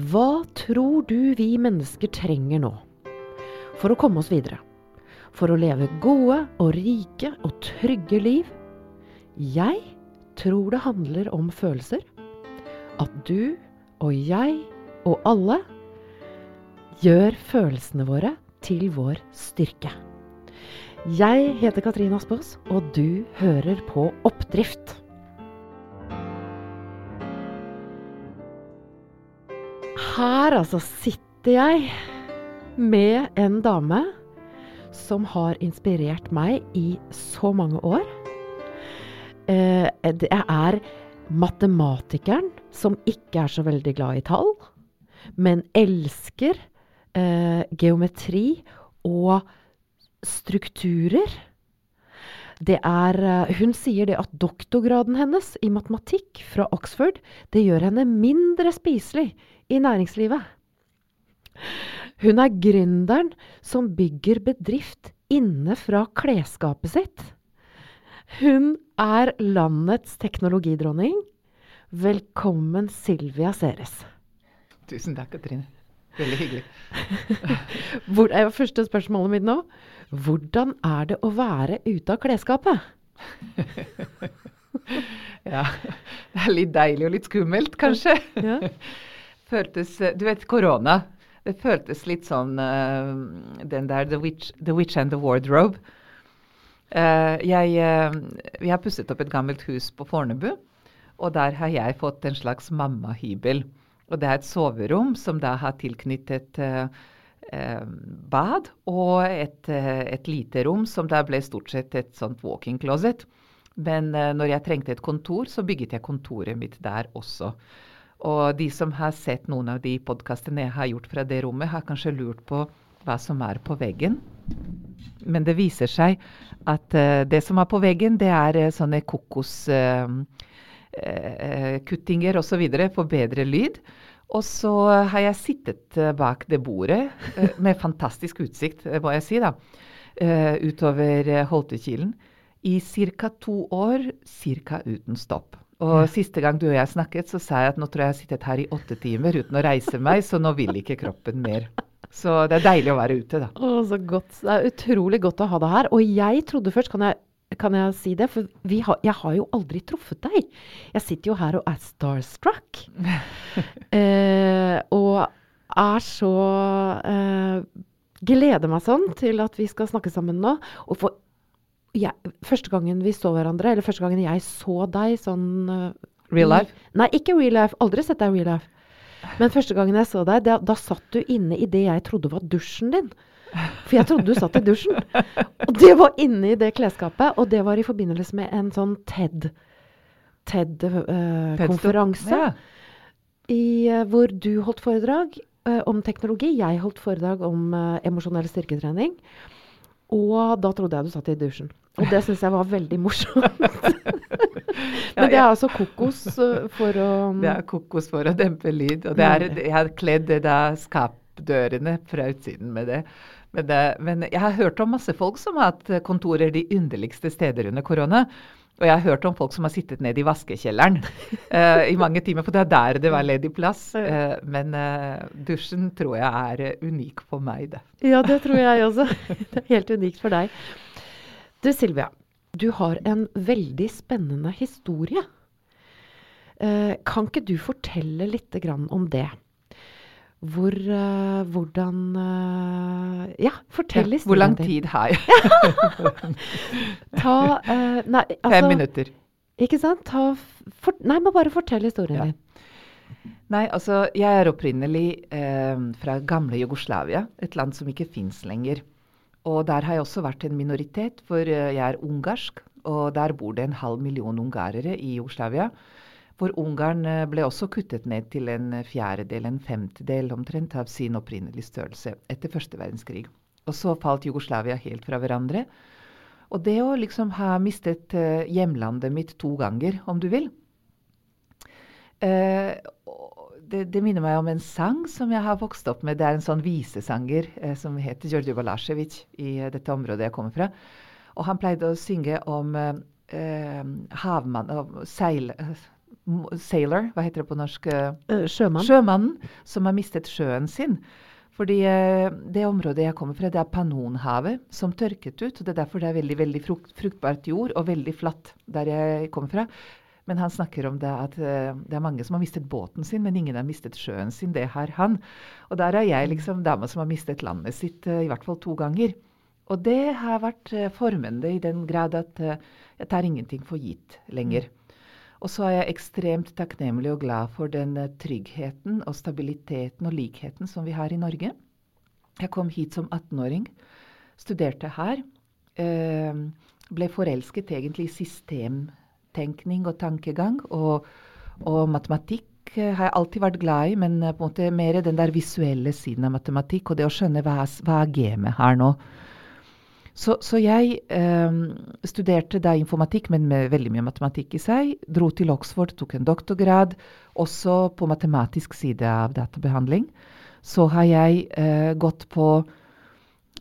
Hva tror du vi mennesker trenger nå for å komme oss videre? For å leve gode og rike og trygge liv? Jeg tror det handler om følelser. At du og jeg og alle gjør følelsene våre til vår styrke. Jeg heter Katrine Aspaas, og du hører på Oppdrift. Her altså sitter jeg med en dame som har inspirert meg i så mange år. Eh, det er matematikeren som ikke er så veldig glad i tall, men elsker eh, geometri og strukturer. Er eh, Hun sier det at doktorgraden hennes i matematikk fra Oxford, det gjør henne mindre spiselig i næringslivet. Hun er gründeren som bygger bedrift inne fra klesskapet sitt. Hun er landets teknologidronning. Velkommen, Silvia Ceres. Tusen takk, Katrine. Veldig hyggelig. Hvor, første spørsmålet mitt nå. Hvordan er det å være ute av klesskapet? ja. Det er litt deilig og litt skummelt, kanskje. Ja. Føltes Du vet, korona. Det føltes litt sånn uh, den der The Witch, the Witch, and the Wardrobe. Uh, jeg, uh, vi har pusset opp et gammelt hus på Fornebu, og der har jeg fått en slags mammahybel. Og det er et soverom som da har tilknyttet bad, og et, et, lite rom som da ble stort sett et sånt walking closet. Men når jeg trengte et kontor, så bygget jeg kontoret mitt der også. Og de som har sett noen av de podkastene jeg har gjort fra det rommet, har kanskje lurt på hva som er på veggen. Men det viser seg at uh, det som er på veggen, det er uh, sånne kokoskuttinger uh, uh, osv. for bedre lyd. Og så har jeg sittet bak det bordet med fantastisk utsikt, må jeg si, da, utover Holtekilen i ca. to år, ca. uten stopp. Og siste gang du og jeg snakket, så sa jeg at nå tror jeg jeg har sittet her i åtte timer uten å reise meg, så nå vil ikke kroppen mer. Så det er deilig å være ute, da. Å, så godt. Det er utrolig godt å ha deg her. Og jeg trodde først, kan jeg, kan jeg si det, for har, jeg har jo aldri truffet deg. Jeg sitter jo her og er starstruck. eh, og er så eh, Gleder meg sånn til at vi skal snakke sammen nå. Og for jeg, første gangen vi så hverandre, eller første gangen jeg så deg sånn uh, Real life? Nei, ikke real life. Aldri sett deg real life. Men første gangen jeg så deg, da, da satt du inne i det jeg trodde var dusjen din. For jeg trodde du satt i dusjen. Og det var inne i det klesskapet. Og det var i forbindelse med en sånn TED-konferanse. Uh, TED uh, hvor du holdt foredrag uh, om teknologi. Jeg holdt foredrag om emosjonell styrketrening. Og da trodde jeg du satt i dusjen. Og det syns jeg var veldig morsomt. Men det er altså kokos uh, for å Det er kokos for å dempe lyd. Og er, jeg har kledd da skapdørene fra utsiden med det. Men, det. men, jeg har hørt om masse folk som har hatt kontorer de underligste steder under korona. Og jeg har hørt om folk som har sittet ned i vaskekjelleren uh, i mange timer, for det er der det var ledig plass. Uh, men uh, dusjen tror jeg er unik for meg, det. Ja, det tror jeg også. Det er helt unikt for deg. Du Silvia, du har en veldig spennende historie. kan ikke du fortelle litt om det? Hvor, uh, hvordan uh, Ja, fortell ja, Hvor lang tid har jeg? Ta nei, altså, Fem minutter. Ikke sant? Ta, for, nei, men bare fortell historien ja. din. Nei, altså jeg er opprinnelig fra gamle Jugoslavia, et land som ikke fins lenger. Og der har jeg også vært en minoritet, for jeg er ungarsk. Og der bor det en halv million ungarere i Jugoslavia. Hvor Ungarn eh, ble også kuttet ned til en fjerdedel, en femtedel omtrent, av sin opprinnelige størrelse etter første verdenskrig. Og så falt Jugoslavia helt fra hverandre. Og det å liksom ha mistet uh, hjemlandet mitt to ganger, om du vil uh, det, det, minner meg om en sang som jeg har vokst opp med. Det er en sånn visesanger eh, som heter Djordje Balasjevic i dette området jeg kommer fra. Og han pleide å synge om havmann, seil, sailor, hva heter det på norsk? Uh, sjømann. Sjømannen som har mistet sjøen sin. Fordi det området jeg kommer fra, det er Panonhavet, som tørket ut. og Det er derfor det er veldig, veldig frukt, fruktbart jord og veldig flatt der jeg kommer fra. Men han snakker om det at uh, det er mange som har mistet båten sin, men ingen har mistet sjøen sin. Det har han. Og der er jeg liksom dama som har mistet landet sitt i hvert fall to ganger. Og det har vært formende i den grad at jeg tar ingenting for gitt lenger. Mm. Og så er jeg ekstremt takknemlig og glad for den eh, tryggheten og stabiliteten og likheten som vi har i Norge. Jeg kom hit som 18-åring, studerte her. Eh, ble forelsket egentlig i systemtenkning og tankegang. Og, og matematikk eh, har jeg alltid vært glad i, men på en måte mer den der visuelle siden av matematikk. Og det å skjønne hva, hva er gamet her nå. Så, så jeg eh, studerte da informatikk, men med veldig mye matematikk i seg. Dro til Oxford, tok en doktorgrad, også på matematisk side av databehandling. Så har jeg eh, gått på eh,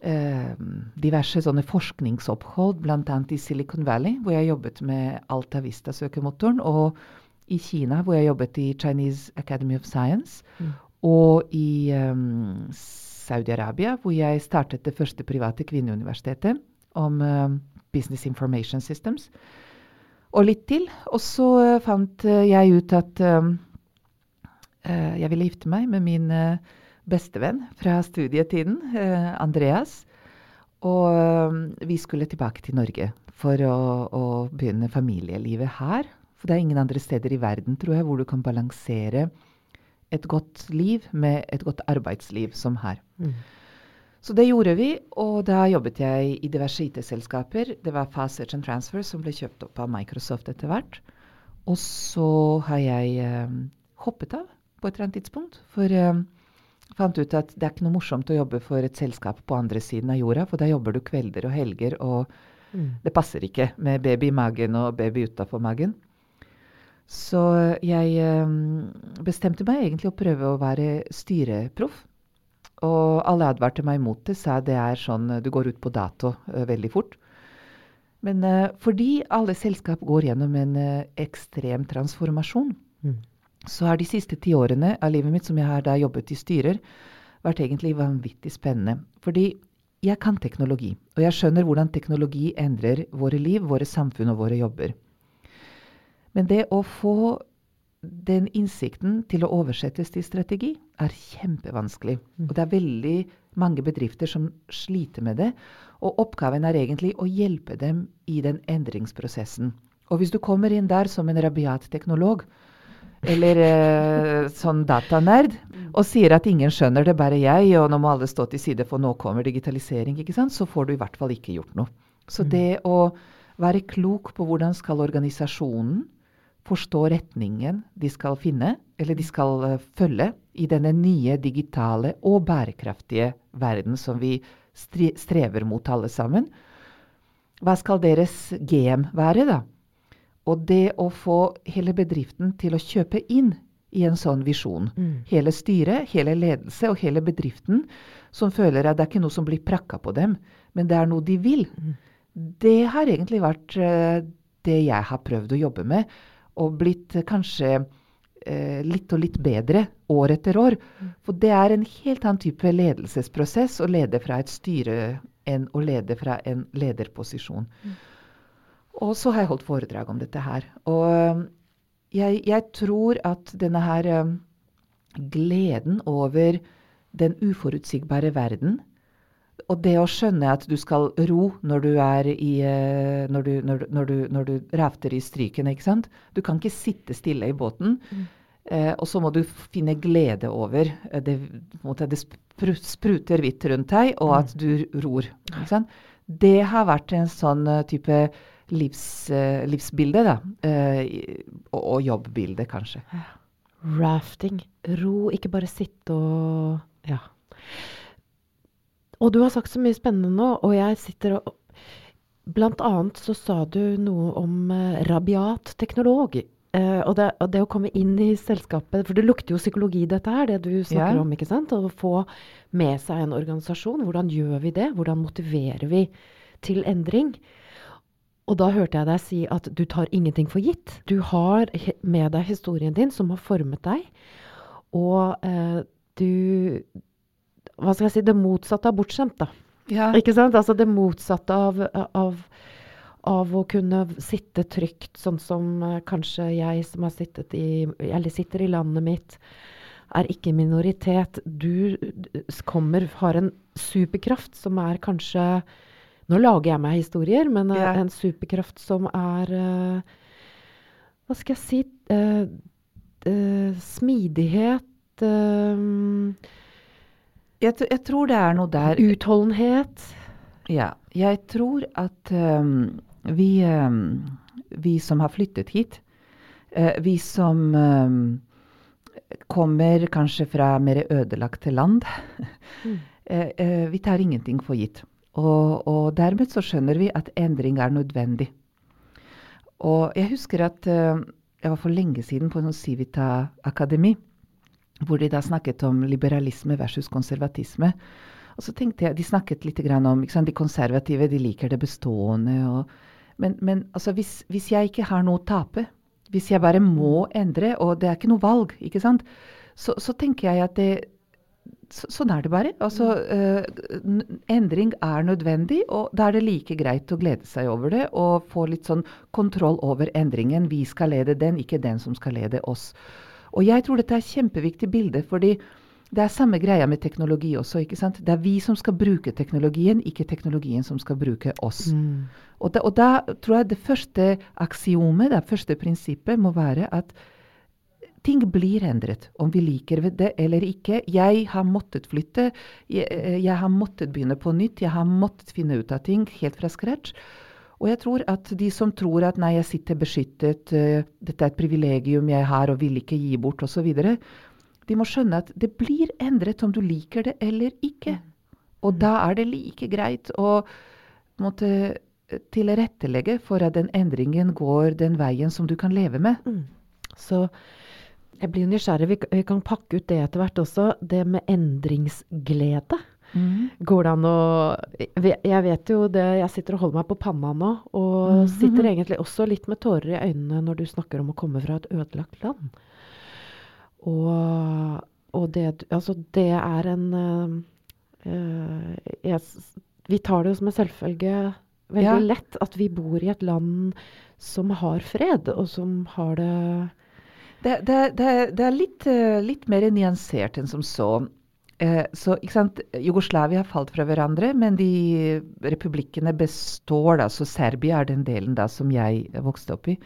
diverse sånne forskningsopphold, bl.a. i Silicon Valley, hvor jeg jobbet med Alta Vista-søkemotoren, og i Kina, hvor jeg jobbet i Chinese Academy of Science, mm. og i um, Saudi-Arabia, hvor jeg startet det første private kvinneuniversitetet om uh, Business Information Systems. Og litt til. Og så uh, fant uh, jeg ut at jeg ville gifte meg med min bestevenn fra studietiden, Andreas. Og vi skulle tilbake til Norge for å, å, begynne familielivet her. For det er ingen andre steder i verden tror jeg, hvor du kan balansere et godt liv med et godt arbeidsliv som her. Mm. Så det gjorde vi, og da jobbet jeg i diverse IT-selskaper. Det var Fast Search and Transfer som ble kjøpt opp av Microsoft etter hvert. Og så har jeg eh, hoppet av på et eller annet tidspunkt. For eh, fant ut at det er ikke noe morsomt å jobbe for et selskap på andre siden av jorda, for da jobber du kvelder og helger, og mm. det passer ikke med baby i magen og baby utafor magen. Så jeg ehm, bestemte meg egentlig å prøve å være styreproff. Og alle advarte meg mot det, sa det er sånn du går ut på dato uh, veldig fort. Men uh, fordi alle selskap går gjennom en uh, ekstrem transformasjon, mm. Så har de siste ti årene av livet mitt som jeg har da jobbet i styrer, vært egentlig vanvittig spennende. Fordi jeg kan teknologi, og jeg skjønner hvordan teknologi endrer våre liv, våre samfunn og våre jobber. Men det å få den innsikten til å oversettes til strategi er kjempevanskelig. Mm. Og det er veldig mange bedrifter som sliter med det. Og oppgaven er egentlig å hjelpe dem i den endringsprosessen. Og hvis du kommer inn der som en rabiat teknolog, eller eh, sånn datanerd, mm. og sier at ingen skjønner det, bare jeg, og nå må alle stå til side, for nå kommer digitalisering, ikke sant? så får du i hvert fall ikke gjort noe. Så mm. det å være klok på hvordan skal organisasjonen forstå retningen de skal finne, eller de skal uh, følge, i denne nye digitale og bærekraftige verden som vi strever mot alle sammen. Hva skal deres GM være, da? Og det å få hele bedriften til å kjøpe inn i en sånn visjon. Mm. Hele styret, hele ledelse og hele bedriften som føler at det er ikke noe som blir prakka på dem, men det er noe de vil. Mm. Det har egentlig vært uh, det jeg har prøvd å jobbe med og blitt kanskje eh, litt og litt bedre år etter år. Mm. For det er en helt annen type ledelsesprosess å lede fra et styre enn å lede fra en lederposisjon. Mm. Og så har jeg holdt foredrag om dette her. Og eh, jeg, jeg tror at denne her um, gleden over den uforutsigbare verden og det å skjønne at du skal ro når du er i uh, når, du, når, når, du, når du rafter i strykene, ikke sant. Du kan ikke sitte stille i båten. Mm. Uh, og så må du finne glede over uh, det, det spruter hvitt rundt deg, og at mm. du ror. Ikke sant? Det har vært en sånn type livs, livsbilde, da. Og, og, jobbbilde, kanskje. Rafting. Ro, ikke bare sitte og Ja. Og du har sagt så mye spennende nå, og jeg sitter og Blant annet så sa du noe om uh, rabiat teknolog. Uh, og, det, og, det, å komme inn i selskapet For det lukter jo psykologi, dette her, det du snakker yeah. om. ikke sant? Å få med seg en organisasjon. Hvordan gjør vi det? Hvordan motiverer vi til endring? Og da hørte jeg deg si at du tar ingenting for gitt. Du har med deg historien din som har formet deg. Og eh, du Hva skal jeg si? Det motsatte av bortskjemt, da. Ja. Ikke sant? Altså det motsatte av, av, av å kunne sitte trygt, sånn som eh, kanskje jeg som har sittet i Eller sitter i landet mitt, er ikke minoritet. Du kommer, har en superkraft som er kanskje Nå lager jeg meg historier, men eh, Ja. en superkraft som er eh, Hva skal jeg si eh, Smidighet Jeg, jeg tror det er noe der Utholdenhet. Ja. Jeg tror at um, vi, um, vi som har flyttet hit, uh, vi som um, kommer kanskje fra mer ødelagte land, Mm. uh, uh, vi tar ingenting for gitt. Og, og dermed så skjønner vi at endring er nødvendig. Og jeg husker at uh, jeg var for lenge siden på en Civita-akademi, hvor de da snakket om liberalisme versus konservatisme. Og så tenkte jeg, De snakket litt om ikke sant, de konservative de liker det bestående. Og, men men altså, hvis, hvis jeg ikke har noe å tape, hvis jeg bare må endre, og det er ikke noe valg, ikke sant, så, så tenker jeg at det så, Sånn er det bare. Altså, eh, endring er nødvendig, og da er det like greit å glede seg over det og få litt sånn kontroll over endringen. Vi skal lede den, ikke den som skal lede oss. Og jeg tror dette er et kjempeviktig bilde, fordi det er samme greia med teknologi også. ikke sant? Det er vi som skal bruke teknologien, ikke teknologien som skal bruke oss. Mm. Og, da, og da tror jeg det første aksiomet, det første prinsippet, må være at ting blir endret, om vi liker det eller ikke. Jeg har måttet flytte, jeg, eh, jeg har måttet begynne på nytt, jeg har måttet finne ut av ting helt fra scratch. Og jeg tror at de som tror at nei, jeg sitter beskyttet, uh, dette er et privilegium jeg har og vil ikke gi bort osv., de må skjønne at det blir endret om du liker det eller ikke. Og da er det like greit å måtte tilrettelegge for at den endringen går den veien som du kan leve med. Mm. Så jeg blir nysgjerrig. Vi, vi kan pakke ut det etter hvert også. Det med endringsglede. Går det an å Jeg vet jo det Jeg sitter og holder meg på panna nå, og mm. sitter egentlig også litt med tårer i øynene når du snakker om å komme fra et ødelagt land. Og, og det Altså, det er en øh, jeg, Vi tar det jo som en selvfølge veldig Ja. lett at vi bor i et land som har fred, og som har det Det, det, det, det er litt, eh, litt mer nyansert enn som så. Eh, så? Jugoslavia har falt fra hverandre, men de republikkene består. da, så Serbia er den delen da som jeg vokste opp i.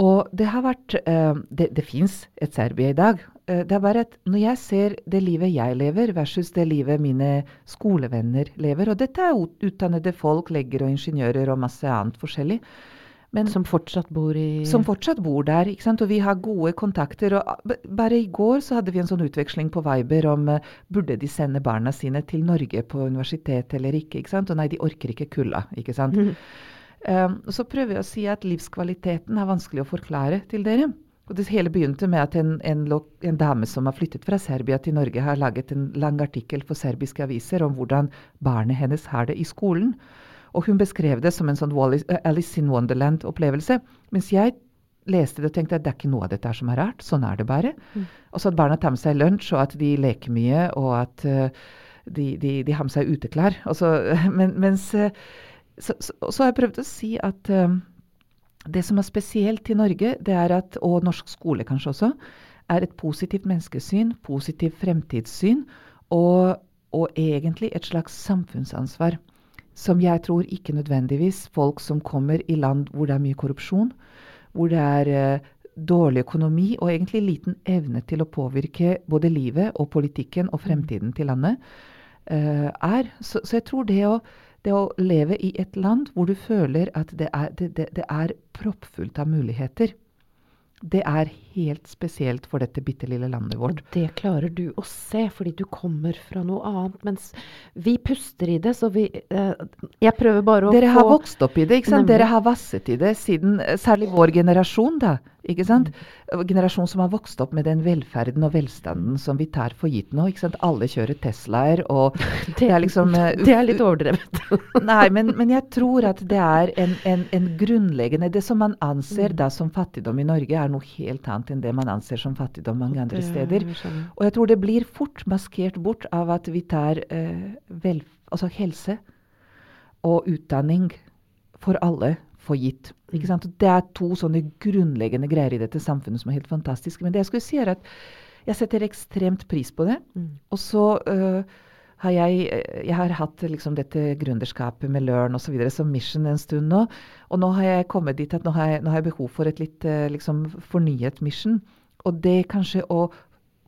Og det har vært eh, Det, det fins et Serbia i dag. Eh, det er bare at når jeg ser det livet jeg lever versus det livet mine skolevenner lever Og dette er utdannede folk, legger og ingeniører og masse annet forskjellig. Men Som fortsatt bor i som fortsatt bor der. ikke sant? Og vi har gode kontakter. og Bare i går så hadde vi en sånn utveksling på Viber om uh, burde de sende barna sine til Norge på universitet eller ikke. ikke sant? Og nei, de orker ikke kulda. ikke sant? Mm. Um, så prøver jeg å si at livskvaliteten er vanskelig å forklare til dere. Og det hele begynte med at en, en, en dame som har flyttet fra Serbia til Norge, har laget en lang artikkel for serbiske aviser om hvordan barnet hennes har det i skolen. Og hun beskrev det som en sånn eh, Alice in Wonderland-opplevelse. Mens jeg leste det og tenkte at det er ikke noe av dette som er rart. Sånn er det bare. Mm. Og så at barna tar med seg lunsj, og at de leker mye, og at uh, de, de, de har med seg uteklær. Og så, men, mens eh, så, så, så har jeg prøvd å si at eh, det som er spesielt i Norge, det er at, og norsk skole kanskje også, er et positivt menneskesyn, positivt fremtidssyn, og, og egentlig et slags samfunnsansvar. Som jeg tror ikke nødvendigvis folk som kommer i land hvor det er mye korrupsjon, hvor det er eh, dårlig økonomi og egentlig liten evne til å påvirke både livet og politikken og fremtiden til landet, eh, er. Så, så jeg tror det å, det å leve i et land hvor du føler at det er, det, det, det er proppfullt av muligheter, det er helt spesielt for dette bitte lille landet vårt. Og det klarer du å se, fordi du kommer fra noe annet. Mens vi puster i det, så vi eh, Jeg prøver bare å Dere har få vokst opp i det, ikke sant? Nemlig. Dere har vasset i det siden eh, Særlig vår generasjon, da. Ikke sant? Generasjon som har vokst opp med den velferden og velstanden som vi tar for gitt nå. ikke sant? Alle kjører Teslaer, og det er liksom uh, Det er litt overdrevet. Nei, men, men, jeg tror at det er en, en, en, grunnleggende Det som man anser da som fattigdom i Norge, er noe helt annet enn det man anser som fattigdom mange andre steder. Og jeg tror det blir fort maskert bort av at vi tar eh, vel, altså helse og utdanning for alle for gitt. Det er to sånne grunnleggende greier i dette samfunnet som er helt fantastiske. Men det jeg skulle si er at jeg setter ekstremt pris på det. Mm. Og så uh, har jeg, jeg har hatt liksom, dette gründerskapet med Learn osv. som mission en stund nå. Og nå har jeg kommet dit at nå har jeg, nå har jeg behov for et litt uh, liksom, fornyet mission. Og det kanskje å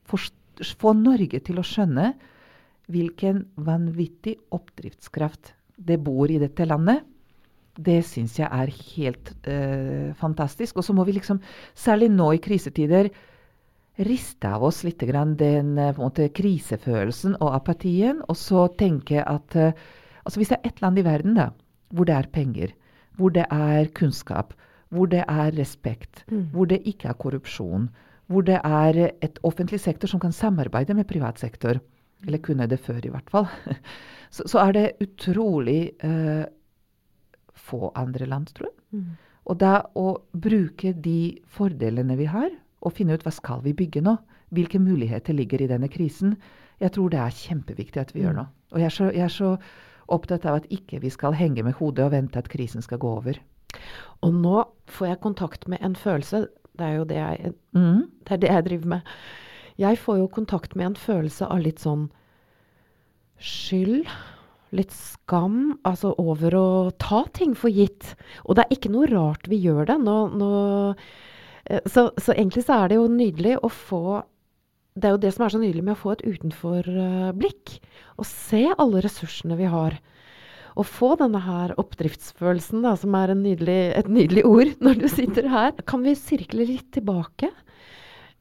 få Norge til å skjønne hvilken vanvittig oppdriftskraft det bor i dette landet det syns jeg er helt uh, fantastisk. Og så må vi liksom, særlig nå i krisetider, riste av oss litt den uh, måte, krisefølelsen og apatien, og så tenke at uh, altså Hvis det er ett land i verden da, hvor det er penger, hvor det er kunnskap, hvor det er respekt, mm. hvor det ikke er korrupsjon, hvor det er et offentlig sektor som kan samarbeide med privat sektor, eller kunne det før i hvert fall, så, så er det utrolig uh, få andre land, tror jeg. Mm. Og da å bruke de fordelene vi har, og finne ut hva skal vi bygge nå, hvilke muligheter ligger i denne krisen, jeg tror det er kjempeviktig at vi mm. gjør nå. Og jeg er, så, jeg er, så, opptatt av at ikke vi skal henge med hodet og vente at krisen skal gå over. Og nå får jeg kontakt med en følelse. Det er jo det jeg, mm. det, er det jeg driver med. Jeg får jo kontakt med en følelse av litt sånn skyld litt skam altså over å ta ting for gitt. Og det er ikke noe rart vi gjør det. Nå, nå, så, så, egentlig så er det jo nydelig å få Det er jo det som er så nydelig med å få et utenforblikk. Å se alle ressursene vi har. Å få denne her oppdriftsfølelsen, da, som er nydelig, et nydelig ord når du sitter her. Kan vi sirkle litt tilbake?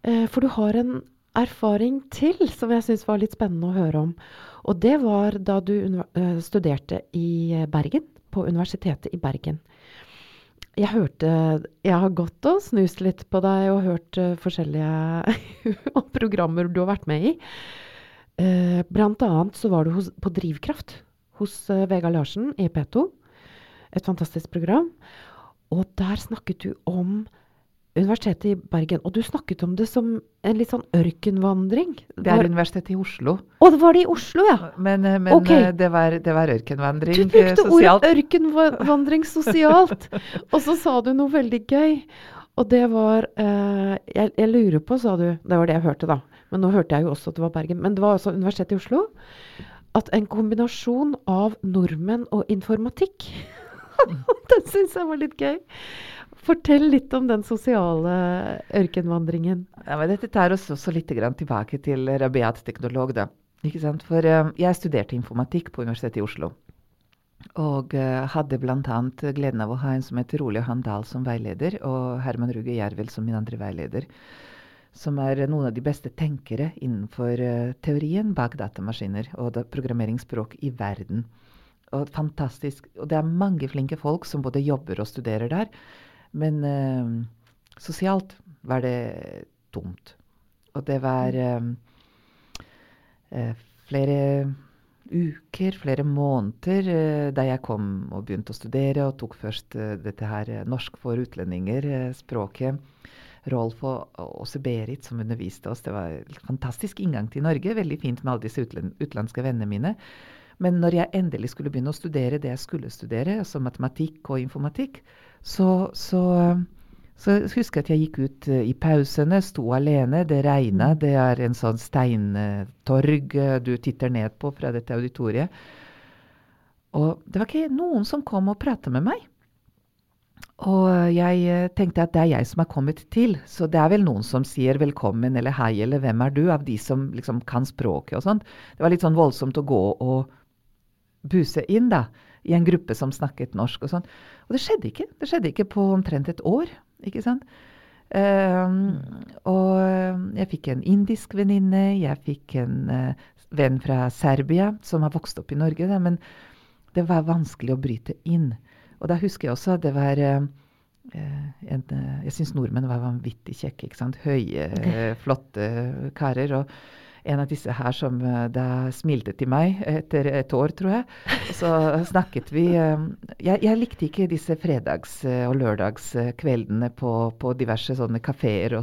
Eh, for du har en erfaring til som jeg syns var litt spennende å høre om. Og det var da du studerte i eh, Bergen, på Universitetet i Bergen. Jeg hørte Jeg har gått og snust litt på deg og hørt uh, forskjellige programmer du har vært med i. Uh, blant annet så var du hos, på Drivkraft hos uh, Vegard Larsen i P2. Et fantastisk program. Og der snakket du om Universitetet i Bergen. Og du snakket om det som en litt sånn ørkenvandring. Det er var... Universitetet i Oslo. Å, det var det i Oslo, ja! Men, eh, men okay. Eh, det, var, det, var, ørkenvandring sosialt. Du brukte ordet ørkenvandring sosialt! og så sa du noe veldig gøy. Og det var eh, jeg, jeg, lurer på, sa du Det var det jeg hørte, da. Men nå hørte jeg jo også at det var Bergen. Men det var altså Universitetet i Oslo. At en kombinasjon av nordmenn og informatikk Den syns jeg var litt gøy. Fortell litt om den sosiale ørkenvandringen. Ja, dette tar oss også litt tilbake til rabiat teknolog. Da. For uh, jeg studerte informatikk på Universitetet i Oslo. Og uh, hadde bl.a. gleden av å ha en som heter Ole Handal som veileder, og Herman Ruge Jervel som min andre veileder. Som er noen av de beste tenkere innenfor uh, teorien bak datamaskiner og programmeringsspråk i verden. Og fantastisk. Og det er mange flinke folk som både jobber og studerer der. Men eh, sosialt var det tomt. Og det var eh, eh, flere uker, flere måneder eh, da jeg kom og begynte å studere og tok først eh, dette her norsk for utlendinger, språket. Rolf og også Berit som underviste oss. Det var en fantastisk inngang til Norge. Veldig fint med alle disse utenlandske vennene mine. Men når jeg endelig skulle begynne å studere det jeg skulle studere, altså matematikk og informatikk, så, så, så husker jeg at jeg gikk ut uh, i pausene, sto alene. Det regna. Mm. Det er en sånn steintorg uh, du titter ned på fra dette auditoriet. Og det var ikke noen som kom og pratet med meg. Og jeg uh, tenkte at det er jeg som er kommet til, så det er vel noen som sier velkommen eller hei eller hvem er du, av de som liksom kan språket og sånt. Det var litt sånn voldsomt å gå og buse inn, da i en gruppe som snakket norsk. Og sånn. Og det skjedde ikke. Det skjedde ikke på omtrent et år. ikke sant? Um, og jeg fikk en indisk venninne, jeg fikk en uh, venn fra Serbia som har vokst opp i Norge. Da, men det var vanskelig å bryte inn. Og da husker jeg også at det var uh, eh, en, uh, Jeg syns nordmenn var vanvittig kjekke. ikke sant? Høye, eh, flotte karer. og en av disse her som eh, da smilte til meg etter et år, tror jeg. Så snakket vi eh, Jeg, jeg likte ikke disse fredags- og lørdagskveldene på, på diverse sånne kafeer.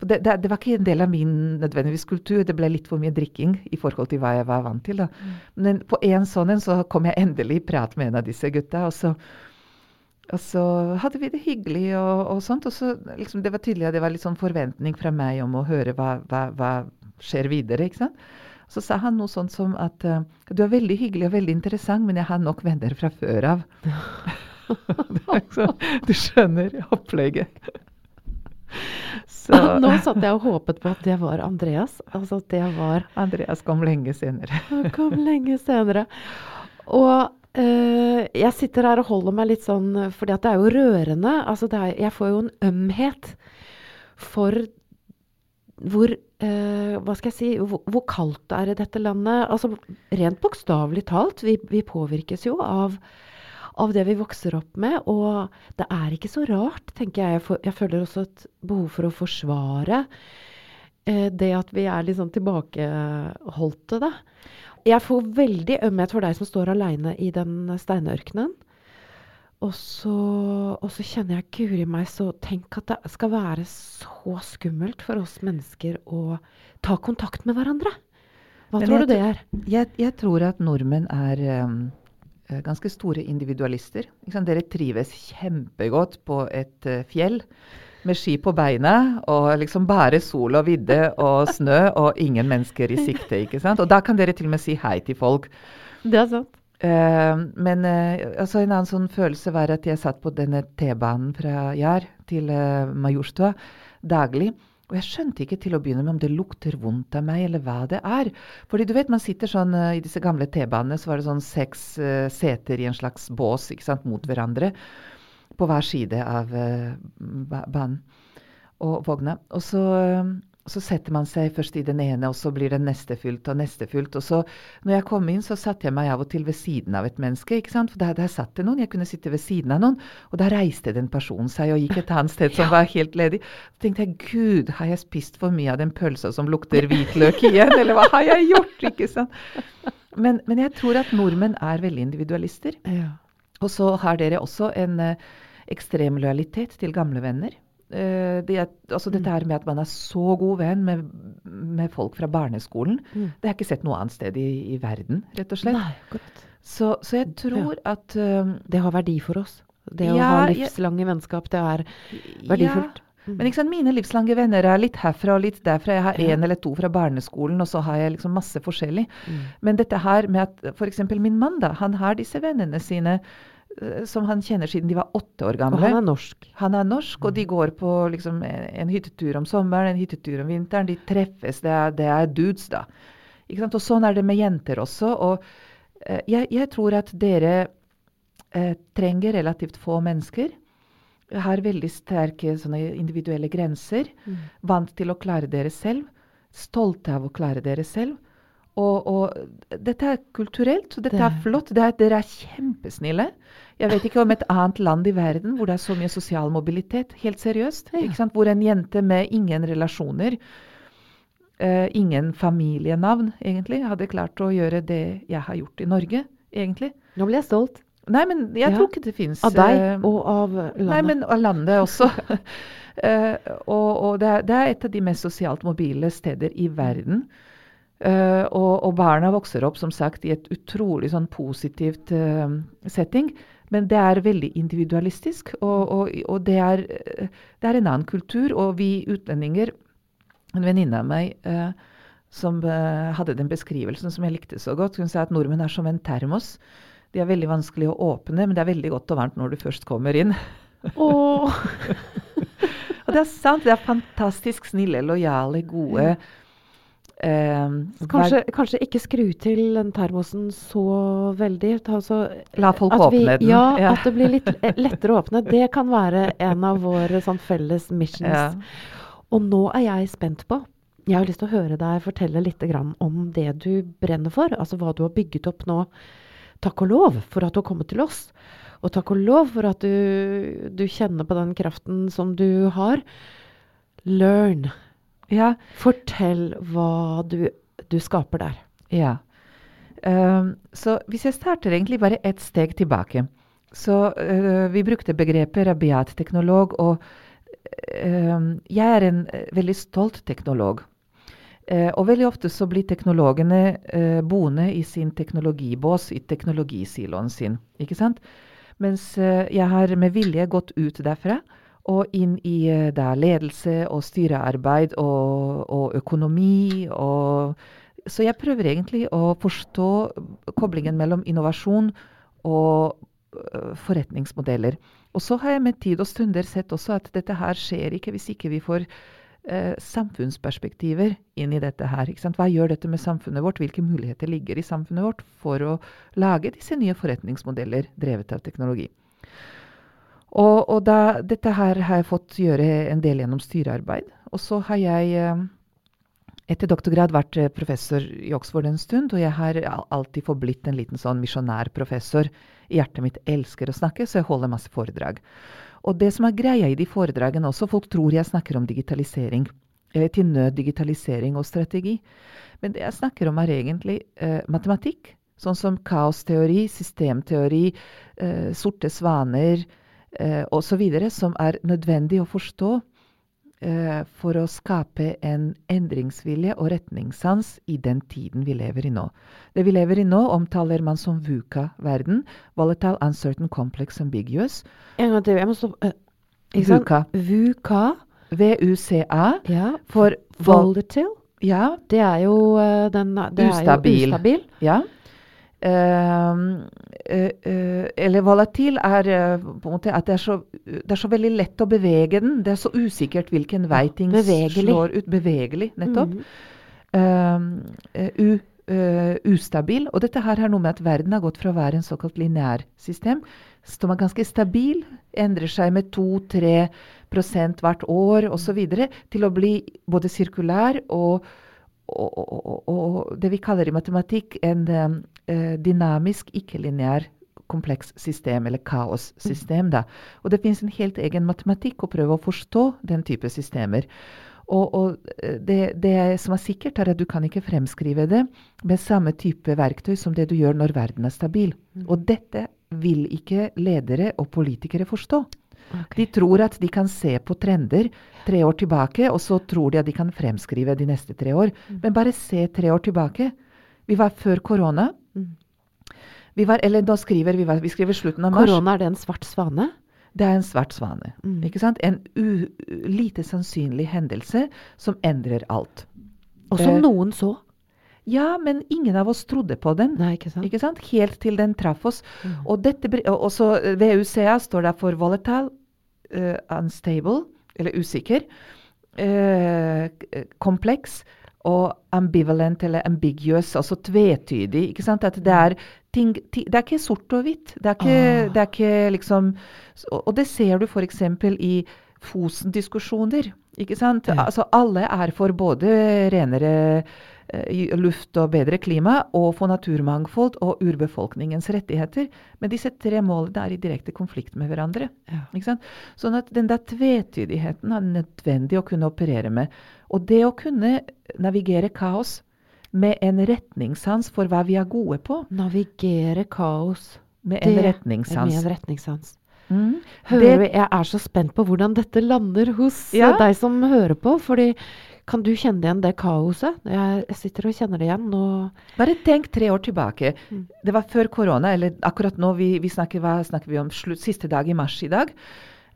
det, det, det, var ikke en del av min nødvendigvis kultur. Det ble litt for mye drikking i forhold til hva jeg var vant til. da. Mm. Men på en sånn en så kom jeg endelig i prat med en av disse gutta. og så og så hadde vi det hyggelig og, og sånt. Og så liksom, det var tydelig at det var litt sånn forventning fra meg om å høre hva, hva, hva skjer videre. ikke sant? Så sa han noe sånt som at uh, du er veldig hyggelig og veldig interessant, men jeg har nok venner fra før av. du skjønner opplegget. Så. Nå satt jeg og håpet på at det var Andreas. Altså at det var Andreas kom lenge senere. Han kom lenge senere. Og Uh, jeg sitter her og holder meg litt sånn fordi at det er jo rørende. Altså er, jeg får jo en ømhet for hvor eh, Hva skal jeg si hvor, hvor, kaldt det er i dette landet. Altså rent bokstavelig talt. Vi, vi påvirkes jo av, av, det vi vokser opp med. Og det er ikke så rart, tenker jeg. Jeg, for, jeg føler også et behov for å forsvare eh, det at vi er litt sånn tilbakeholdte, da. Jeg får veldig ømhet for deg som står aleine i den steinørkenen. Og så, og så, kjenner jeg guri meg så Tenk at det skal være så skummelt for oss mennesker å ta kontakt med hverandre. Hva Men tror du det er? Jeg, jeg, tror at nordmenn er um, ganske store individualister. Dere trives kjempegodt på et uh, fjell med ski på beina og liksom bare sol og vidde og snø og ingen mennesker i sikte. ikke sant? Og da kan dere til og med si hei til folk. Det er sant. Uh, men uh, altså en annen sånn følelse var at jeg satt på denne T-banen fra Jar til uh, Majorstua daglig. Og jeg skjønte ikke til å begynne med om det lukter vondt av meg, eller hva det er. Fordi du vet, man sitter sånn I disse gamle T-banene så var det sånn seks seter i en slags bås ikke sant, mot hverandre på hver side av uh, banen og vogna. Og så, så, setter man seg først i den ene, og så blir den neste fylt og neste fylt. Og så, når jeg kom inn, så satte jeg meg av og til ved siden av et menneske. ikke sant? For der, der satt det noen. Jeg kunne sitte ved siden av noen. Og da reiste den personen seg og gikk et annet sted som var helt ledig. Så tenkte jeg gud, har jeg spist for mye av den pølsa som lukter hvitløk igjen? Eller hva har jeg gjort? ikke sant? Men, men jeg tror at nordmenn er veldig individualister. Ja. Og så har dere også en eh, ekstrem lojalitet til gamle venner. Uh, det altså dette her med at man er så god venn med, med folk fra barneskolen, mm. det har jeg ikke sett noe annet sted i, i verden, rett og slett. Nei, så, så, jeg tror ja. at uh, Det har verdi for oss. Det å ha livslange vennskap, det er verdifullt. Ja. Mm. Men sant, mine livslange venner er litt herfra og litt derfra. Jeg har én ja. eller to fra barneskolen, og så har jeg liksom masse forskjellig. Mm. Men dette her med at f.eks. min mann, da, han har disse vennene sine Eh, som han kjenner siden de var åtte år gamle. Og han er norsk. Han er norsk, og de går på liksom, en hyttetur om sommeren, en hyttetur om vinteren. De treffes. Det er, det er dudes, da. Og sånn er det med jenter også. Og eh, jeg, jeg, tror at dere eh, trenger relativt få mennesker. Har veldig sterke individuelle grenser. Mm. Vant til å klare dere selv. Stolte av å klare dere selv. Og, og, dette er kulturelt, dette det. er flott. Det er, dere er kjempesnille. Jeg vet ikke om et annet land i verden hvor det er så mye sosial mobilitet. Helt seriøst. Ja. Hvor en jente med ingen relasjoner, uh, ingen familienavn, egentlig, hadde klart å gjøre det jeg har gjort i Norge, egentlig. Nå blir jeg stolt. Nei, men jeg ja. tror ikke det fins Av deg uh, og av landet? Nei, men av landet også. uh, og, og det, er, det, er, et av de mest sosialt mobile steder i verden. Uh, og, og, barna vokser opp som sagt i et utrolig sånn positivt uh, setting. Men det er veldig individualistisk, og, og, og det, er, det, er, en annen kultur. Og vi utlendinger En venninne av meg uh, som hadde den beskrivelsen som jeg likte så godt, hun sa at nordmenn er som en termos. De er veldig vanskelig å åpne, men det er veldig godt og varmt når du først kommer inn. Oh. og det er sant. Det er fantastisk snille, lojale, gode. Mm Eh, kanskje, kanskje, ikke skru til den termosen så veldig. Altså, La folk åpne vi, den. Ja, ja, at det blir litt lettere å åpne. Det kan være en av våre sånn, felles missions. Ja. Og nå er jeg spent på Jeg har lyst til å høre deg fortelle litt om det du brenner for. Altså hva du har bygget opp nå, takk og lov, for at du har kommet til oss. Og takk og lov for at du, du kjenner på den kraften som du har. Learn. Ja. Fortell hva du, du skaper der. Ja. Um, så hvis jeg starter egentlig bare ett steg tilbake Så uh, vi brukte begrepet rabiat teknolog, og uh, jeg er en uh, veldig stolt teknolog. Eh, og veldig ofte så blir teknologene boende i sin teknologibås, i teknologisiloen sin. ikke sant? Mens jeg har med vilje gått ut derfra og inn i da, ledelse og styrearbeid og, og økonomi og så jeg prøver egentlig å forstå koblingen mellom innovasjon og uh, forretningsmodeller. Og så har jeg med tid og stunder sett også at dette her skjer ikke hvis ikke vi får eh, samfunnsperspektiver inn i dette her. Hva gjør dette med samfunnet vårt? Hvilke muligheter ligger i samfunnet vårt for å lage disse nye forretningsmodeller drevet av teknologi? Og, og da, dette her har jeg fått gjøre en del gjennom styrearbeid. Og så har jeg uh, etter doktorgrad vært eh, professor i Oxford en stund, og jeg har alltid forblitt en liten sånn misjonærprofessor. Hjertet mitt elsker å snakke, så jeg holder masse foredrag. Og det som er greia i de foredragene også, folk tror jeg snakker om digitalisering. Eller til nød digitalisering og strategi. Men det jeg snakker om, er egentlig eh, matematikk. Sånn som kaosteori, systemteori, eh, sorte svaner eh, osv. Som er nødvendig å forstå eh, for å skape en endringsvilje og retningssans i den tiden vi lever i nå. Det vi lever i nå, omtaler man som VUCA-verden. Volatile, uncertain, complex, ambiguous. En gang til. Jeg må stoppe. Eh, VUCA. VUCA. VUCA. Ja. For Volatile. Ja. Det er jo uh, den det ustabil. Er jo ustabil. Ja. Uh, uh, eller volatil er på en måte at det er, så, det er, så, veldig lett å bevege den. Det er så usikkert hvilken vei ting slår ut. Bevegelig, nettopp. Mm. U, ustabil. Og dette her har noe med at verden har gått fra å være en såkalt lineær system, som er ganske stabil, endrer seg med 2-3% hvert år osv., til å bli både sirkulær og og, og, og, det vi kaller i matematikk en um, dynamisk, ikke-lineær kompleks system, eller kaossystem. Da. Og det finnes en helt egen matematikk å prøve å forstå den type systemer. Og, og det, det, som er sikkert, er at du kan ikke fremskrive det med samme type verktøy som det du gjør når verden er stabil. Mm. Og dette vil ikke ledere og politikere forstå. Okay. De tror at de kan se på trender tre år tilbake, og så tror de at de kan fremskrive de neste tre år. Mm. Men bare se tre år tilbake. Vi var før korona. Mm. Vi var, eller da skriver vi, vi skriver slutten av mars. Korona, er det en svart svane? Det er en svart svane. Mm. ikke sant? En u, lite sannsynlig hendelse som endrer alt. Og som noen så. Ja, men ingen av oss trodde på den. Nei, ikke sant? Ikke sant? Helt til den traff oss. Mm. Og, dette, og så VUCA står der for volatile, uh, unstable, eller usikker, uh, kompleks og ambivalent eller ambiguous, altså tvetydig. ikke sant? At det er ting, ting Det er ikke sort og hvitt. Det er ikke, ah. det er ikke liksom Og det ser du f.eks. i Fosen-diskusjoner. ikke sant? Ja. Altså Alle er for både renere luft og bedre klima, og for naturmangfold og urbefolkningens rettigheter. Men disse tre målene er i direkte konflikt med hverandre. Ja. Sånn at den der tvetydigheten er nødvendig å kunne operere med. Og det å kunne navigere kaos med en retningssans for hva vi er gode på Navigere kaos med en retningssans. Med en retningssans. Mm. Hører, det, jeg er så spent på hvordan dette lander hos ja. deg som hører på. fordi kan du kjenne igjen det kaoset? Jeg sitter og kjenner det igjen. nå. Bare tenk tre år tilbake. Mm. Det var før korona, eller akkurat nå vi, vi snakker, hva snakker vi om slutt, siste dag i mars i dag.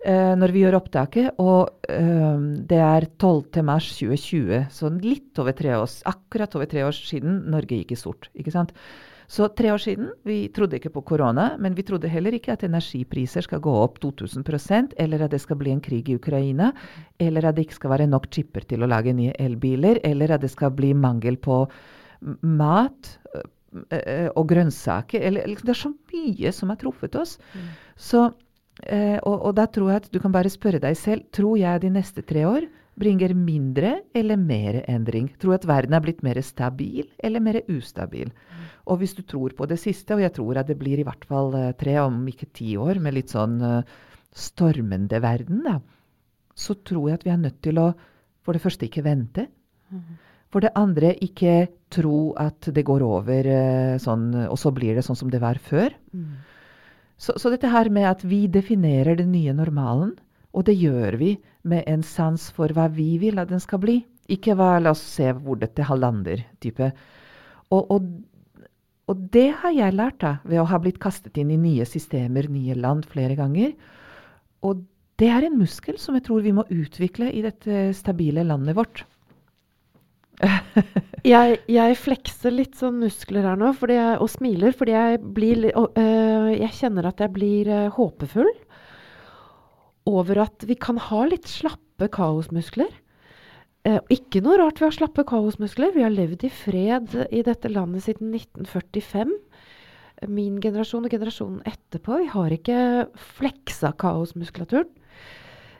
Uh, når vi gjør opptaket, og uh, det er 12. mars 2020, så litt over tre år, akkurat over tre år siden Norge gikk i sort. ikke sant? Så tre år siden vi trodde ikke på korona, men vi trodde heller ikke at energipriser skal gå opp 2000% eller at det skal bli en krig i Ukraina, eller at det ikke skal være nok chipper til å lage nye elbiler, eller at det skal bli mangel på mat og grønnsaker. Eller, liksom, det er så mye som har truffet oss. Mm. Så, og, og da tror jeg at du kan bare spørre deg selv tror jeg de neste tre år bringer mindre eller mer endring? Tror at verden er blitt mer stabil eller mer ustabil? Og hvis du tror på det siste, og jeg tror at det blir i hvert fall eh, tre, om ikke ti år, med litt sånn eh, stormende verden, da, så tror jeg at vi er nødt til å for det første ikke vente. For det andre ikke tro at det går over eh, sånn, og så blir det sånn som det var før. Mm. Så, så dette her med at vi definerer den nye normalen, og det gjør vi med en sans for hva vi vil at den skal bli. Ikke hva 'la oss se hvor dette lander', type. Og, og, og, det har jeg lært da, ved å ha blitt kastet inn i nye systemer, nye land, flere ganger. Og det er en muskel som jeg tror vi må utvikle i dette stabile landet vårt. jeg, jeg, flekser litt sånn muskler her nå jeg, og smiler, fordi jeg, blir, og, øh, jeg kjenner at jeg blir øh, håpefull over at vi kan ha litt slappe kaosmuskler. Uh, ikke noe rart vi har slappe kaosmuskler. Vi har levd i fred i dette landet siden 1945. Min generasjon og generasjonen etterpå. Vi har ikke fleksa kaosmuskulaturen.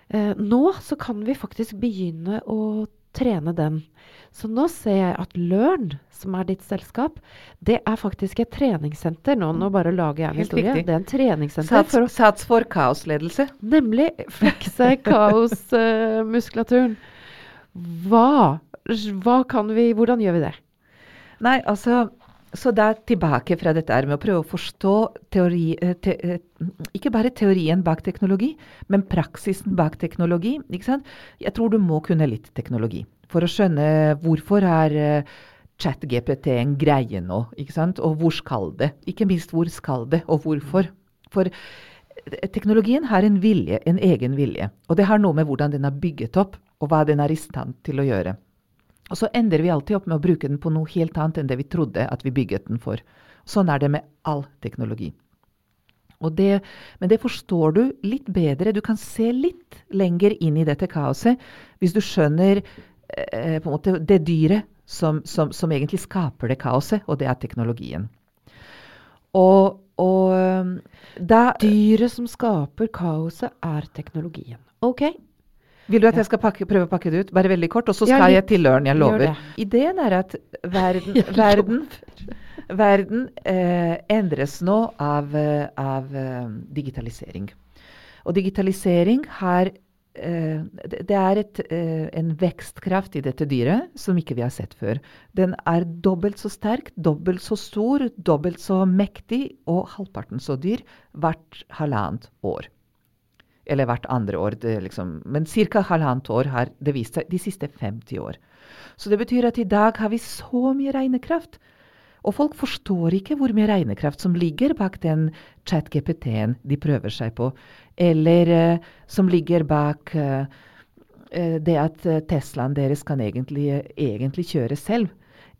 Eh, nå så kan vi faktisk begynne å trene den. Så nå ser jeg at Learn, som er ditt selskap, det er faktisk et treningssenter. Nå, nå bare lager jeg en historie. Viktig. Det er en treningssenter. Sats for, sats for kaosledelse. Nemlig. Flekse kaosmuskulaturen. Uh, hva, hva kan vi Hvordan gjør vi det? Nei, altså så det er tilbake fra dette med å prøve å forstå teori, eh, te, eh, ikke bare teorien bak teknologi, men praksisen bak teknologi. Jeg tror du må kunne litt teknologi for å skjønne hvorfor er uh, ChatGPT en greie nå, ikke sant? og hvor skal det? Ikke minst hvor skal det, og hvorfor? For teknologien har en vilje, en egen vilje. Og det har noe med hvordan den er bygget opp, og hva den er i stand til å gjøre. Og så ender vi alltid opp med å bruke den på noe helt annet enn det vi trodde at vi bygget den for. Sånn er det med all teknologi. Det, men det forstår du litt bedre. Du kan se litt lenger inn i dette kaoset hvis du skjønner eh, måte det dyret som, som, som, egentlig skaper det kaoset, og det er teknologien. Og, og det da Dyret som skaper kaoset, er teknologien. OK, vil du at jeg skal pakke, prøve å pakke det ut? Bare veldig kort, og så skal ja, jeg til Løren. Jeg lover. Ideen er at verden, verden, verden eh, endres nå av, eh, av uh, digitalisering. Og digitalisering har Det er et, uh, en vekstkraft i dette dyret som ikke vi har sett før. Den er dobbelt så sterk, dobbelt så stor, dobbelt så mektig og halvparten så dyr hvert halvannet år. Eller hvert andre år. Liksom, men ca. halvannet år har det vist seg de siste 50 år. Så det betyr at i dag har vi så mye regnekraft. Og folk forstår ikke hvor mye regnekraft som ligger bak den chat-GPT-en de prøver seg på, eller uh, som ligger bak uh, det at Teslaen deres kan egentlig, egentlig, kjøre selv.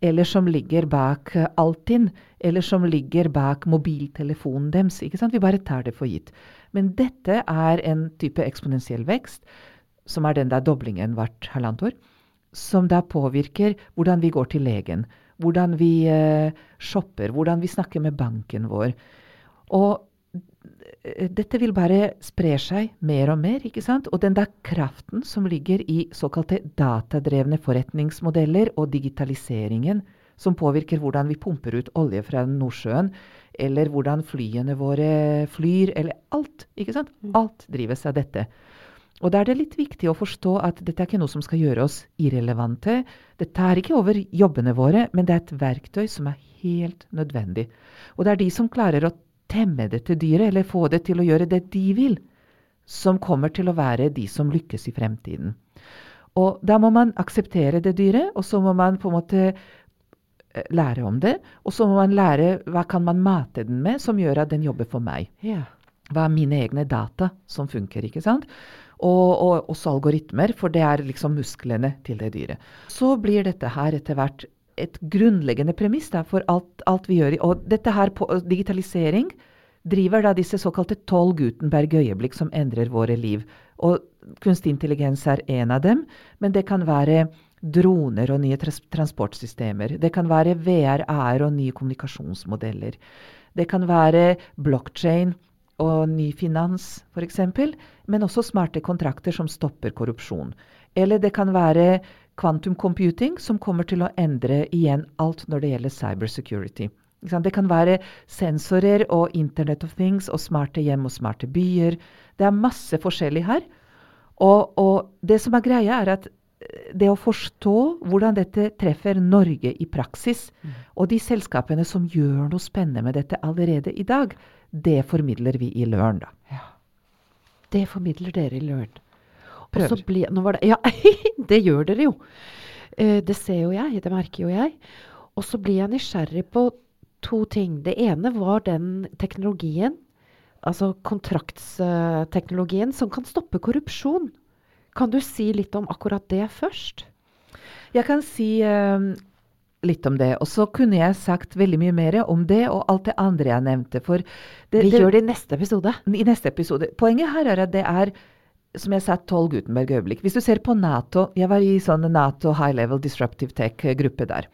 Eller som ligger bak Altinn, eller som ligger bak mobiltelefonen deres. Vi bare tar det for gitt. Men dette er en type eksponentiell vekst, som er den der doblingen hvert halvannet år, som da påvirker hvordan vi går til legen, hvordan vi uh, shopper, hvordan vi snakker med banken vår. Og dette vil bare spre seg mer og mer. ikke sant? Og den der kraften som ligger i såkalte datadrevne forretningsmodeller og digitaliseringen, som påvirker hvordan vi pumper ut olje fra Nordsjøen, eller hvordan flyene våre flyr, eller alt. ikke sant? Mm. Alt drives av dette. Og da er det litt viktig å forstå at dette er ikke noe som skal gjøre oss irrelevante. Det tar ikke over jobbene våre, men det er et verktøy som er helt nødvendig. Og det er de som klarer å temme dette dyret, eller få det til å gjøre det de vil, som kommer til å være de som lykkes i fremtiden. Og da må man akseptere det dyret, og så må man på en måte Eh, lære om det. Og så må man lære hva kan man mate den med som gjør at den jobber for meg. Hva er mine egne data som funker, ikke sant? Og, og også algoritmer, for det er liksom musklene til det dyret. Så blir dette her etter hvert et grunnleggende premiss da, for alt, alt, vi gjør. Og dette her på digitalisering driver da disse såkalte tolv Gutenberg-øyeblikk som endrer våre liv. Og kunstig intelligens er en av dem, men det kan være droner og nye transportsystemer. Det kan være VR, AR og nye kommunikasjonsmodeller. Det kan være blockchain og ny finans, f.eks., men også smarte kontrakter som stopper korrupsjon. Eller det kan være quantum computing, som kommer til å endre igjen alt når det gjelder cybersecurity. Det kan være sensorer og Internet of Things og smarte hjem og smarte byer. Det er masse forskjellig her. Og, og det som er greia, er at eh, det å forstå hvordan dette treffer Norge i praksis, og de selskapene som gjør noe spennende med dette allerede i dag, det formidler vi i Løren, da. Det formidler dere i så blir- det, ja, det gjør dere jo. Eh, det ser jo jeg, det merker jo jeg. Og så blir jeg nysgjerrig på to ting. Det ene var den teknologien, altså kontraktsteknologien, som kan stoppe korrupsjon. Kan du si litt om akkurat det først? Jeg kan si eh, litt om det. Og så kunne jeg sagt veldig mye mer om det og alt det andre jeg nevnte. For det, Vi det, gjør det i neste episode. i neste episode. Poenget her er at det er som jeg sa, 12 Gutenberg-øyeblikk. Hvis du ser på Nato Jeg var i sånn Nato High Level Disruptive Tech-gruppe der.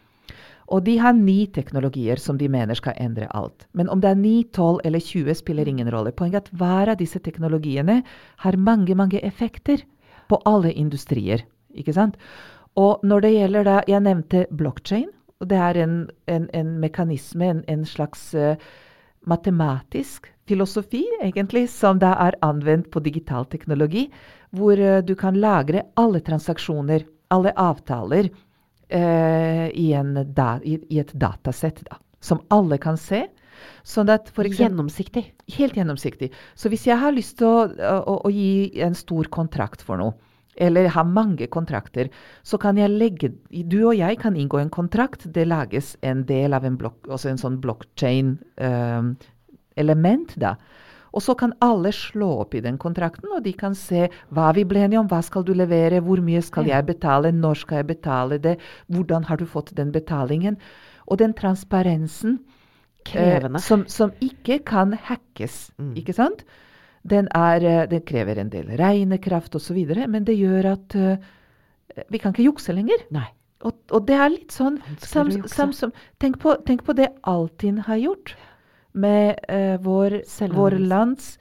Og de har ni teknologier som de mener skal endre alt. Men om det er 9, 12 eller 20, spiller ingen rolle. Poenget er at hver av disse teknologiene har mange, mange effekter på alle industrier. Ikke sant? Og når det gjelder da Jeg nevnte blockchain. Og Det er en, en, en mekanisme, en, en slags uh, matematisk filosofi, egentlig, som da er anvendt på digital teknologi, hvor uh, du kan lagre alle transaksjoner, alle avtaler, uh, i, en da, i, i et datasett, da, som alle kan se. Sånn at for eksempel, Gjennomsiktig. helt gjennomsiktig. Så hvis jeg har lyst til å, å, å gi en stor kontrakt for noe, eller ha mange kontrakter, så kan jeg legge Du og jeg kan inngå en kontrakt. Det lages en del av en, blok, også en sånn blockchain-element, da. Og så kan alle slå opp i den kontrakten, og de kan se hva vi ble enige om, hva skal du levere, hvor mye skal jeg betale, når skal jeg betale det, hvordan har du fått den betalingen. Og den transparensen Eh, som, som ikke kan hackes, Mm. ikke sant? Den, er, eh, den krever en del regnekraft osv., men det gjør at uh, vi kan ikke jukse lenger. Nei. Og, og det er litt sånn sam, sam, sam, tenk, på, tenk på det Altinn har gjort med uh, vår, vår lands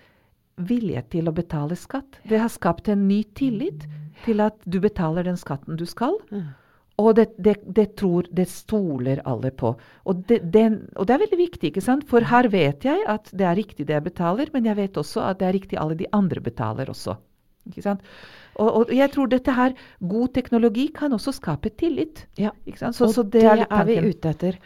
vilje til å betale skatt. Det har skapt en ny tillit til at du betaler den skatten du skal. Mm. Og det, det, det tror, det stoler alle på. Og det, den, og det er veldig viktig, ikke sant? For her vet jeg at det er riktig det jeg betaler, men jeg vet også at det er riktig alle de andre betaler også. Ikke sant? Og, og jeg tror dette her, god teknologi kan også skape tillit. Ja. Ikke sant? Så, og så det, er, er vi ute etter.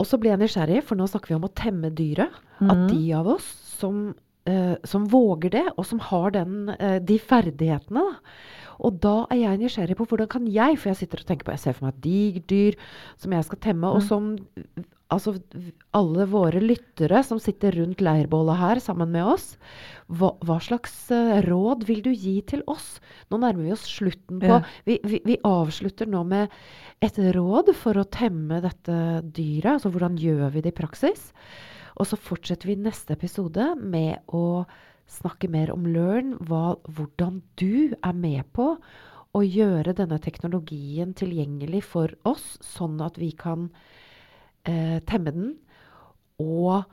Og så ble jeg nysgjerrig, for nå snakker vi om å temme dyret. At Mhm. de av oss som, eh, som våger det, og som har den, eh, de ferdighetene, da. Og da er jeg nysgjerrig på hvordan kan jeg, for jeg sitter og tenker på, jeg ser for meg et digert dyr som jeg skal temme, og Mm. som altså alle våre lyttere som sitter rundt leirbålet her sammen med oss, hva, hva slags uh, råd vil du gi til oss? Nå nærmer vi oss slutten på Ja. vi, vi, vi avslutter nå med et råd for å temme dette dyret. Altså hvordan gjør vi det i praksis? Og så fortsetter vi neste episode med å snakke mer om Learn, hva, hvordan du er med på å gjøre denne teknologien tilgjengelig for oss, sånn at vi kan eh, temme den og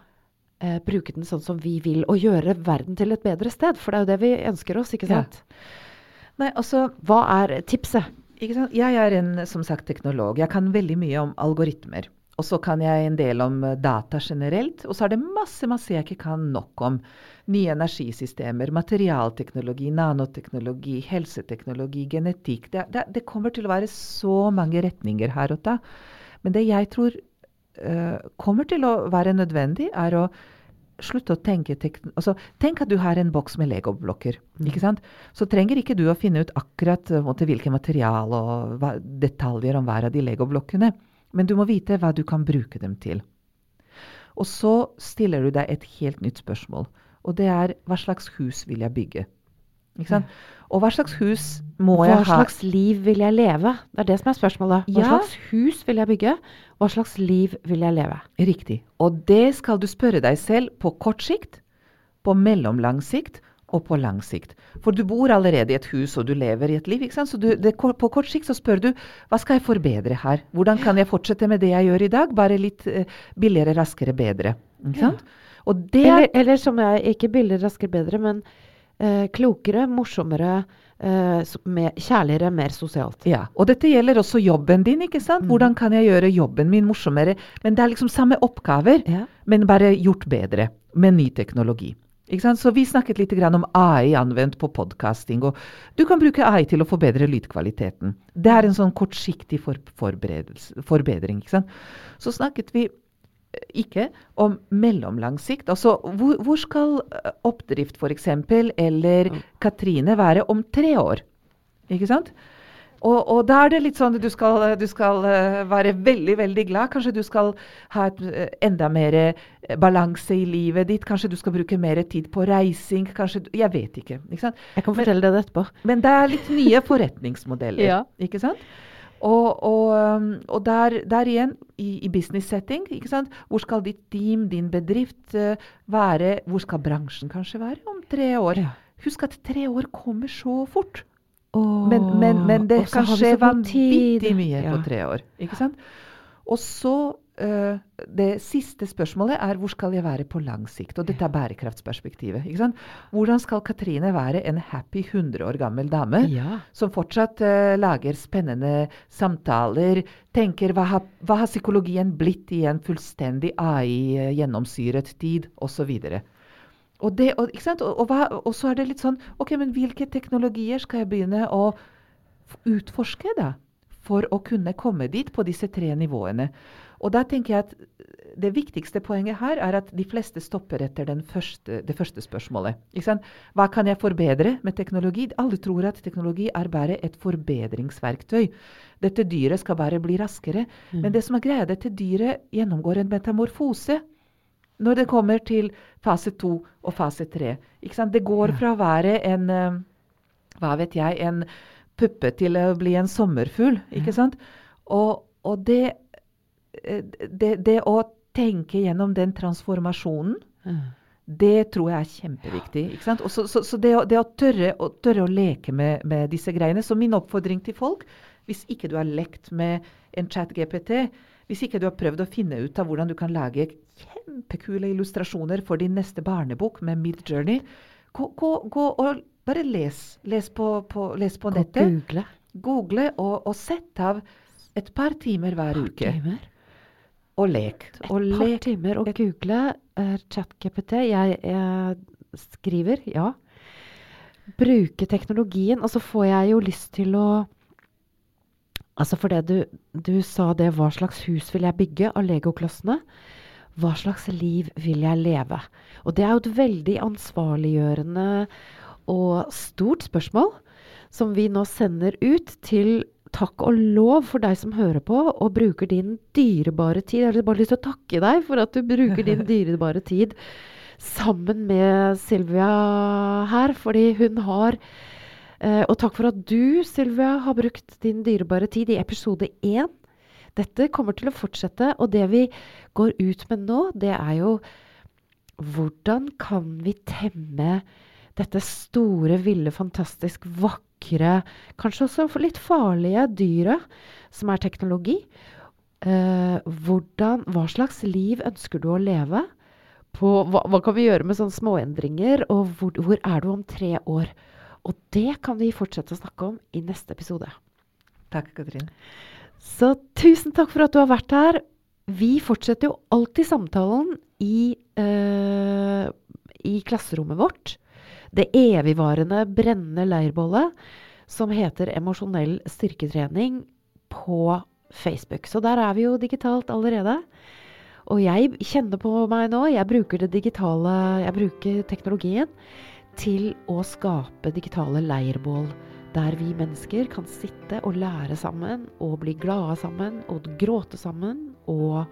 eh, bruke den sånn som vi vil, og gjøre verden til et bedre sted. For det er jo det vi ønsker oss, ikke Ja. sant? Nei, altså, Hva er tipset? ikke sant? Jeg er en som sagt teknolog. Jeg kan veldig mye om algoritmer. Og så kan jeg en del om eh, data generelt. Og så er det masse, masse jeg ikke kan nok om. Nye energisystemer, materialteknologi, nanoteknologi, helseteknologi, genetikk. Det, det, det kommer til å være så mange retninger her og da. Men det jeg tror uh, kommer til å være nødvendig, er å slutte å tenke altså, Tenk at du har en boks med legoblokker. ikke sant? Så trenger ikke du å finne ut akkurat eh, måte, hvilke material og hva, detaljer om hver av de legoblokkene. Men du må vite hva du kan bruke dem til. Og så stiller du deg et helt nytt spørsmål. Og det er hva slags hus vil jeg bygge? Sant? Og hva slags hus må Hva jeg ha? Hva slags liv vil jeg leve? Det er det som er spørsmålet. Hva Ja. slags hus vil jeg bygge? Hva slags liv vil jeg leve? Riktig. Og det skal du spørre deg selv på kort sikt, på mellomlang sikt og på lang sikt. For du bor allerede i et hus og du lever i et liv. Så du, det, på kort sikt så spør du hva skal jeg forbedre her? Hvordan kan jeg fortsette med det jeg gjør i dag, bare litt eh, billigere, raskere, bedre? Er Eller, eller som jeg, ikke billigere, raskere, bedre, men eh, klokere, morsommere, med kjærligere, mer sosialt. Ja, og dette gjelder også jobben din. ikke sant? Hvordan kan jeg gjøre jobben min morsommere? Men det er liksom samme oppgaver, Ja. men bare gjort bedre med ny teknologi. Så vi snakket litt grann om AI anvendt på podkasting. Og du kan bruke AI til å forbedre lydkvaliteten. Det er en sånn kortsiktig for, forbedring. ikke sant? Så snakket vi eh, ikke om mellomlang sikt. Altså hvor, hvor skal eh, oppdrift f.eks. eller Katrine være om tre år? Ikke sant? Og, og da er det litt sånn at du skal, du skal eh, være veldig, veldig glad. Kanskje du skal ha et, eh, enda mer eh, balanse i livet ditt. Kanskje du skal bruke mer tid på reising. Kanskje, du- jeg vet ikke. ikke? Jeg kan fortelle deg det etterpå. Men det er litt nye forretningsmodeller. Ja. ikke sant? Og, og, um, og der, der igjen, i, i business setting, hvor skal ditt team, din bedrift være? Hvor skal bransjen kanskje være om tre år? Ja. Husk at tre år kommer så fort. Åh, Men, men, men det kan skje vanvittig mye Ja. på tre år. Ikke sant? Og så uh, Det siste spørsmålet er hvor skal jeg være på lang sikt? Og dette er bærekraftsperspektivet. Ikke sant? Hvordan skal Katrine være en happy 100 år gammel dame? Ja. som fortsatt uh, lager spennende samtaler, tenker hva har, hva har psykologien blitt i en fullstendig AI-gjennomsyret tid, osv. Og, det, og? Og, hva, og så er det litt sånn OK, men hvilke teknologier skal jeg begynne å utforske, da? For å kunne komme dit på disse tre nivåene. Og da tenker jeg at det viktigste poenget her er at de fleste stopper etter den første, det første spørsmålet. Hva kan jeg forbedre med teknologi? Alle tror at teknologi er bare et forbedringsverktøy. Dette dyret skal bare bli raskere. Men det som er greia, dette dyret gjennomgår en metamorfose når det kommer til fase to og fase tre. Det går fra å være en eh, hva vet jeg, en puppe til å bli en sommerfugl. Ikke sant? Og, og det, eh, det, det å tenke gjennom den transformasjonen, det tror jeg er kjempeviktig. ikke sant? Og så, så, så det, å, det å, tørre, å tørre å leke med, med disse greiene. Så min oppfordring til folk, hvis ikke du har lekt med en chat-GPT, hvis ikke du har prøvd å finne ut av hvordan du kan lage kjempekule illustrasjoner for din neste barnebok med Midjourney, gå, gå, gå og bare les. Les på, på, les på nettet. google. Google og, og sett av et par timer hver uke. Timer. Og lek. Et Og par lek. timer å google uh, ChatGPT. Jeg, jeg skriver, ja. Bruke teknologien. Og så får jeg jo lyst til å Altså fordi du, du sa det, hva slags hus vil jeg bygge av legoklossene? Hva slags liv vil jeg leve? Og det er jo et veldig ansvarliggjørende og stort spørsmål som vi nå sender ut til takk og lov for deg som hører på og bruker din dyrebare tid. Jeg har bare lyst til å takke deg for at du bruker din dyrebare tid sammen med Silvia her, fordi hun har eh, Og takk for at du, Silvia, har brukt din dyrebare tid i episode én. Dette kommer til å fortsette, og det vi går ut med nå, det er jo hvordan kan vi temme dette store, ville, fantastisk vakre, kanskje også litt farlige dyret som er teknologi? Eh, hvordan, hva slags liv ønsker du å leve? På, hva, hva kan vi gjøre med sånne småendringer? Og hvor, hvor er du om tre år? Og det kan vi fortsette å snakke om i neste episode. Takk, Katrine. Så tusen takk for at du har vært her. Vi fortsetter jo alltid samtalen i, eh, i klasserommet vårt. Det evigvarende, brennende leirbollet som heter Emosjonell styrketrening på Facebook. Så der er vi jo digitalt allerede. Og jeg kjenner på meg nå, jeg bruker det digitale, jeg bruker teknologien til å skape digitale leirbål der vi mennesker kan sitte og lære sammen og bli glade sammen og gråte sammen og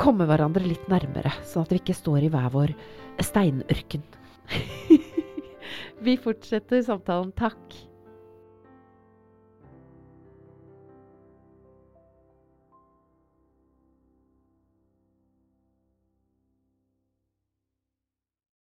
komme hverandre litt nærmere, sånn at vi ikke står i hver vår steinørken. vi fortsetter samtalen. Takk.